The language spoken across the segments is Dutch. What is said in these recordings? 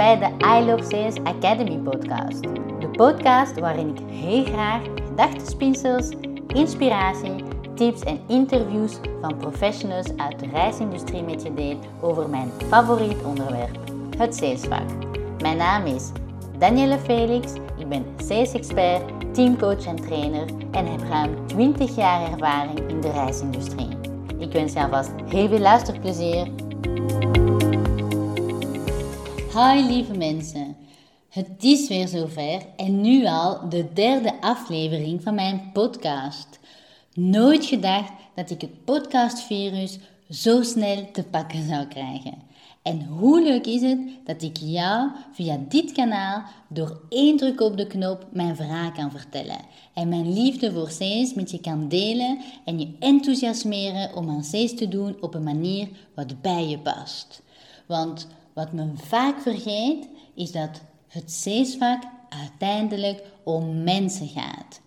bij de I Love Sales Academy podcast. De podcast waarin ik heel graag gedachtenspinsels, inspiratie, tips en interviews van professionals uit de reisindustrie met je deel over mijn favoriet onderwerp, het salesvak. Mijn naam is Danielle Felix, ik ben sales expert, teamcoach en trainer en heb ruim 20 jaar ervaring in de reisindustrie. Ik wens je alvast heel veel luisterplezier. Hi lieve mensen, het is weer zover en nu al de derde aflevering van mijn podcast. Nooit gedacht dat ik het podcastvirus zo snel te pakken zou krijgen. En hoe leuk is het dat ik jou via dit kanaal door één druk op de knop mijn verhaal kan vertellen en mijn liefde voor sales met je kan delen en je enthousiasmeren om aan sales te doen op een manier wat bij je past. Want wat men vaak vergeet is dat het salesvak uiteindelijk om mensen gaat.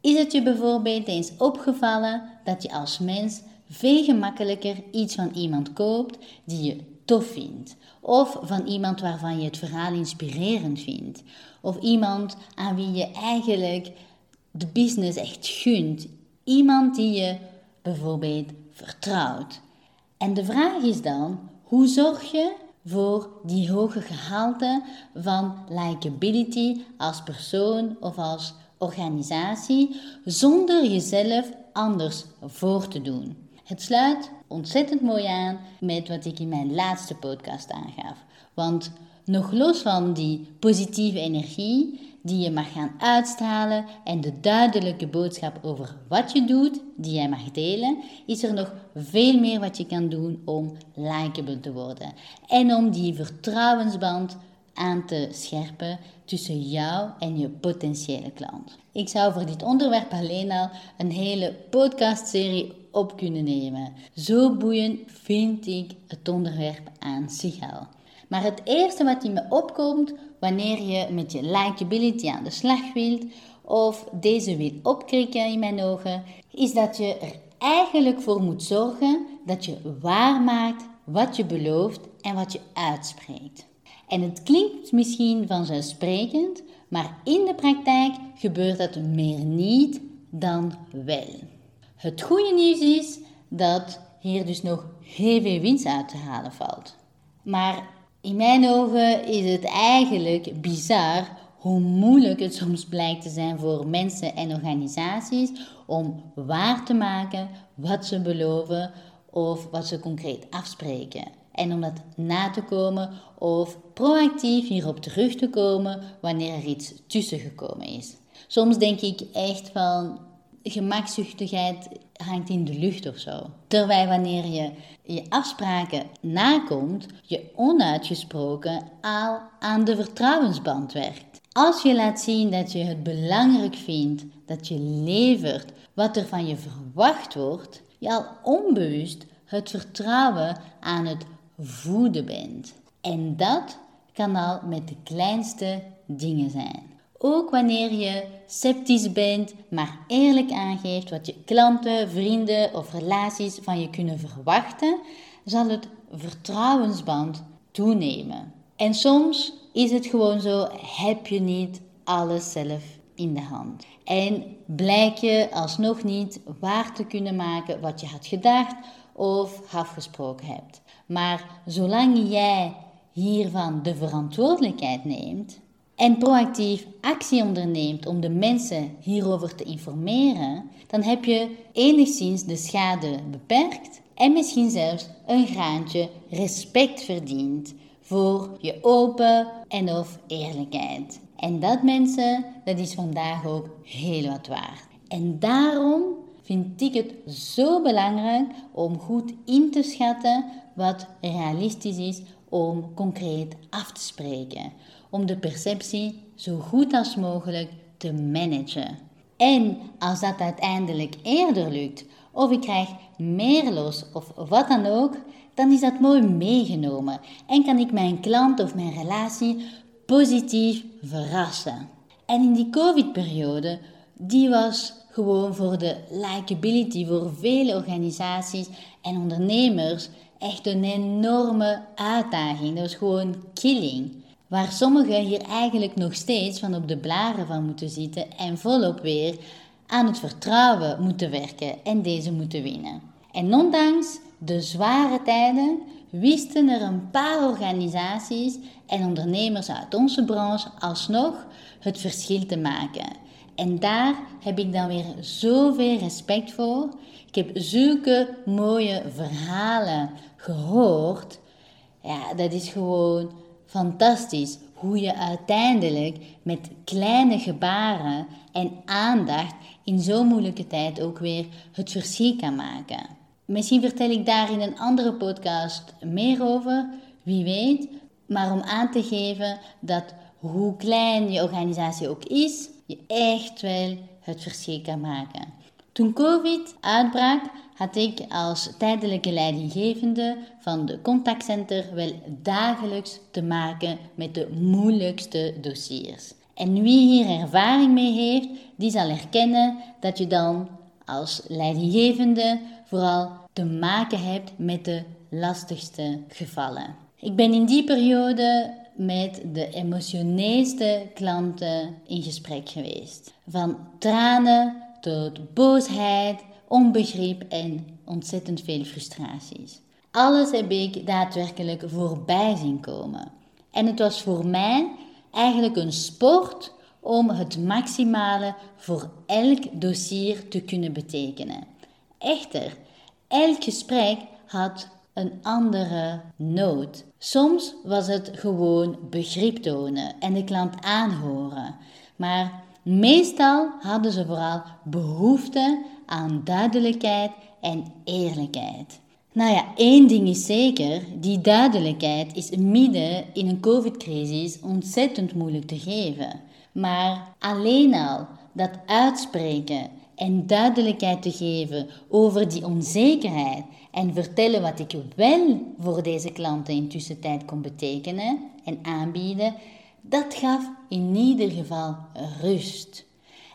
Is het je bijvoorbeeld eens opgevallen dat je als mens veel gemakkelijker iets van iemand koopt die je tof vindt. Of van iemand waarvan je het verhaal inspirerend vindt. Of iemand aan wie je eigenlijk de business echt gunt. Iemand die je bijvoorbeeld vertrouwt. En de vraag is dan, hoe zorg je voor die hoge gehalte van likability als persoon of als organisatie zonder jezelf anders voor te doen? Het sluit ontzettend mooi aan met wat ik in mijn laatste podcast aangaf. Want nog los van die positieve energie die je mag gaan uitstralen en de duidelijke boodschap over wat je doet, die jij mag delen, is er nog veel meer wat je kan doen om likable te worden. En om die vertrouwensband aan te scherpen tussen jou en je potentiële klant. Ik zou voor dit onderwerp alleen al een hele podcastserie op kunnen nemen. Zo boeiend vind ik het onderwerp aan zich al. Maar het eerste wat in me opkomt wanneer je met je likability aan de slag wilt of deze wil opkrikken in mijn ogen, is dat je er eigenlijk voor moet zorgen dat je waarmaakt wat je belooft en wat je uitspreekt. En het klinkt misschien vanzelfsprekend, maar in de praktijk gebeurt dat meer niet dan wel. Het goede nieuws is dat hier dus nog heel veel winst uit te halen valt. Maar in mijn ogen is het eigenlijk bizar hoe moeilijk het soms blijkt te zijn voor mensen en organisaties om waar te maken wat ze beloven of wat ze concreet afspreken. En om dat na te komen of proactief hierop terug te komen wanneer er iets tussen gekomen is. Soms denk ik echt van gemakzuchtigheid hangt in de lucht of zo. Terwijl wanneer je je afspraken nakomt, je onuitgesproken al aan de vertrouwensband werkt. Als je laat zien dat je het belangrijk vindt dat je levert wat er van je verwacht wordt, je al onbewust het vertrouwen aan het voeden bent. En dat kan al met de kleinste dingen zijn. Ook wanneer je sceptisch bent, maar eerlijk aangeeft wat je klanten, vrienden of relaties van je kunnen verwachten, zal het vertrouwensband toenemen. En soms is het gewoon zo, heb je niet alles zelf in de hand. En blijk je alsnog niet waar te kunnen maken wat je had gedacht of afgesproken hebt. Maar zolang jij hiervan de verantwoordelijkheid neemt, en proactief actie onderneemt om de mensen hierover te informeren, dan heb je enigszins de schade beperkt en misschien zelfs een graantje respect verdiend voor je open en of eerlijkheid. En dat mensen, dat is vandaag ook heel wat waard. En daarom vind ik het zo belangrijk om goed in te schatten wat realistisch is om concreet af te spreken om de perceptie zo goed als mogelijk te managen. En als dat uiteindelijk eerder lukt, of ik krijg meer los of wat dan ook, dan is dat mooi meegenomen en kan ik mijn klant of mijn relatie positief verrassen. En in die COVID-periode, die was gewoon voor de likability voor vele organisaties en ondernemers echt een enorme uitdaging. Dat was gewoon killing. Waar sommigen hier eigenlijk nog steeds van op de blaren van moeten zitten en volop weer aan het vertrouwen moeten werken en deze moeten winnen. En ondanks de zware tijden wisten er een paar organisaties en ondernemers uit onze branche alsnog het verschil te maken. En daar heb ik dan weer zoveel respect voor. Ik heb zulke mooie verhalen gehoord. Ja, dat is gewoon fantastisch hoe je uiteindelijk met kleine gebaren en aandacht in zo'n moeilijke tijd ook weer het verschil kan maken. Misschien vertel ik daar in een andere podcast meer over, wie weet. Maar om aan te geven dat hoe klein je organisatie ook is, je echt wel het verschil kan maken. Toen COVID uitbrak, had ik als tijdelijke leidinggevende van de contactcenter wel dagelijks te maken met de moeilijkste dossiers. En wie hier ervaring mee heeft, die zal erkennen dat je dan als leidinggevende vooral te maken hebt met de lastigste gevallen. Ik ben in die periode met de emotioneelste klanten in gesprek geweest. Van tranen tot boosheid, onbegrip en ontzettend veel frustraties. Alles heb ik daadwerkelijk voorbij zien komen. En het was voor mij eigenlijk een sport om het maximale voor elk dossier te kunnen betekenen. Echter, elk gesprek had een andere nood. Soms was het gewoon begrip tonen en de klant aanhoren, maar meestal hadden ze vooral behoefte aan duidelijkheid en eerlijkheid. Nou ja, één ding is zeker, die duidelijkheid is midden in een COVID-crisis ontzettend moeilijk te geven. Maar alleen al dat uitspreken en duidelijkheid te geven over die onzekerheid en vertellen wat ik wel voor deze klanten in tussentijd kon betekenen en aanbieden, dat gaf in ieder geval rust.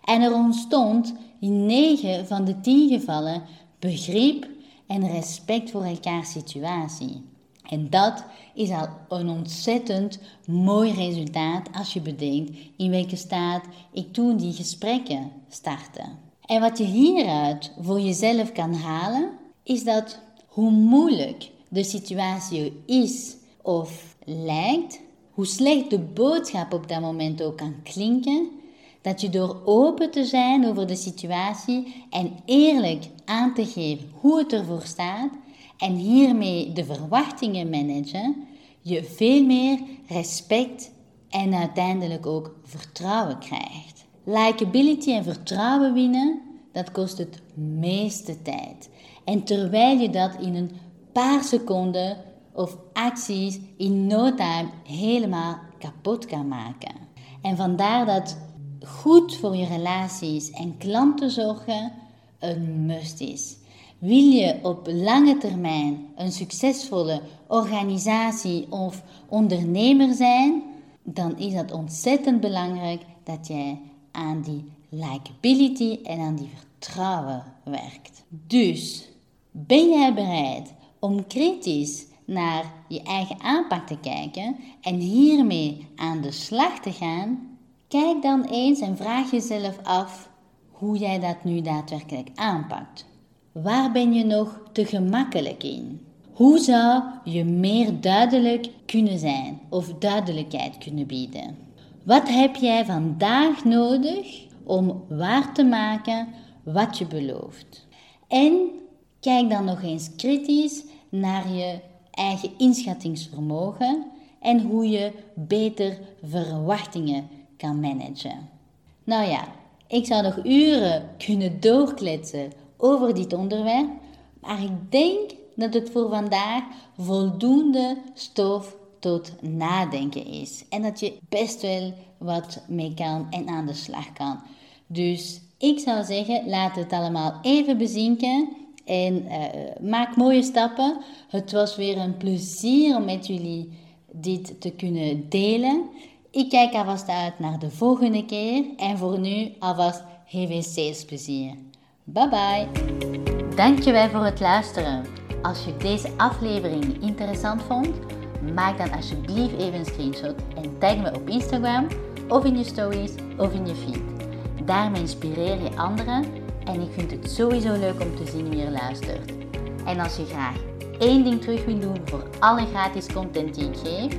En er ontstond in 9 van de 10 gevallen begrip en respect voor elkaars situatie. En dat is al een ontzettend mooi resultaat als je bedenkt in welke staat ik toen die gesprekken startte. En wat je hieruit voor jezelf kan halen, is dat hoe moeilijk de situatie is of lijkt, hoe slecht de boodschap op dat moment ook kan klinken, dat je door open te zijn over de situatie en eerlijk aan te geven hoe het ervoor staat en hiermee de verwachtingen managen, je veel meer respect en uiteindelijk ook vertrouwen krijgt. Likability en vertrouwen winnen, dat kost het meeste tijd. En terwijl je dat in een paar seconden of acties in no time helemaal kapot kan maken. En vandaar dat goed voor je relaties en klanten zorgen een must is. Wil je op lange termijn een succesvolle organisatie of ondernemer zijn, dan is het ontzettend belangrijk dat jij aan die likability en aan die vertrouwen werkt. Dus ben jij bereid om kritisch naar je eigen aanpak te kijken en hiermee aan de slag te gaan? Kijk dan eens en vraag jezelf af hoe jij dat nu daadwerkelijk aanpakt. Waar ben je nog te gemakkelijk in? Hoe zou je meer duidelijk kunnen zijn of duidelijkheid kunnen bieden? Wat heb jij vandaag nodig om waar te maken wat je belooft? En kijk dan nog eens kritisch naar je eigen inschattingsvermogen en hoe je beter verwachtingen kan managen. Nou ja, ik zou nog uren kunnen doorkletsen over dit onderwerp, maar ik denk dat het voor vandaag voldoende stof tot nadenken is en dat je best wel wat mee kan en aan de slag kan. Dus ik zou zeggen, laat het allemaal even bezinken en uh, maak mooie stappen. Het was weer een plezier om met jullie dit te kunnen delen. Ik kijk alvast uit naar de volgende keer en voor nu alvast heel salesplezier. Bye bye. Dankjewel voor het luisteren. Als je deze aflevering interessant vond, Maak dan alsjeblieft even een screenshot en tag me op Instagram of in je stories of in je feed. Daarmee inspireer je anderen en ik vind het sowieso leuk om te zien wie er luistert. En als je graag één ding terug wil doen voor alle gratis content die ik geef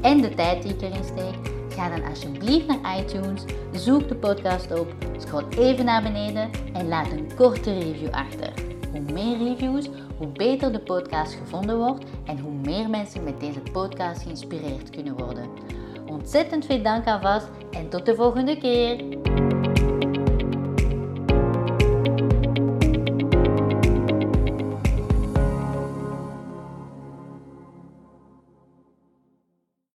en de tijd die ik erin steek, ga dan alsjeblieft naar iTunes, zoek de podcast op, scroll even naar beneden en laat een korte review achter. Hoe meer reviews, hoe beter de podcast gevonden wordt en hoe meer mensen met deze podcast geïnspireerd kunnen worden. Ontzettend veel dank alvast en tot de volgende keer!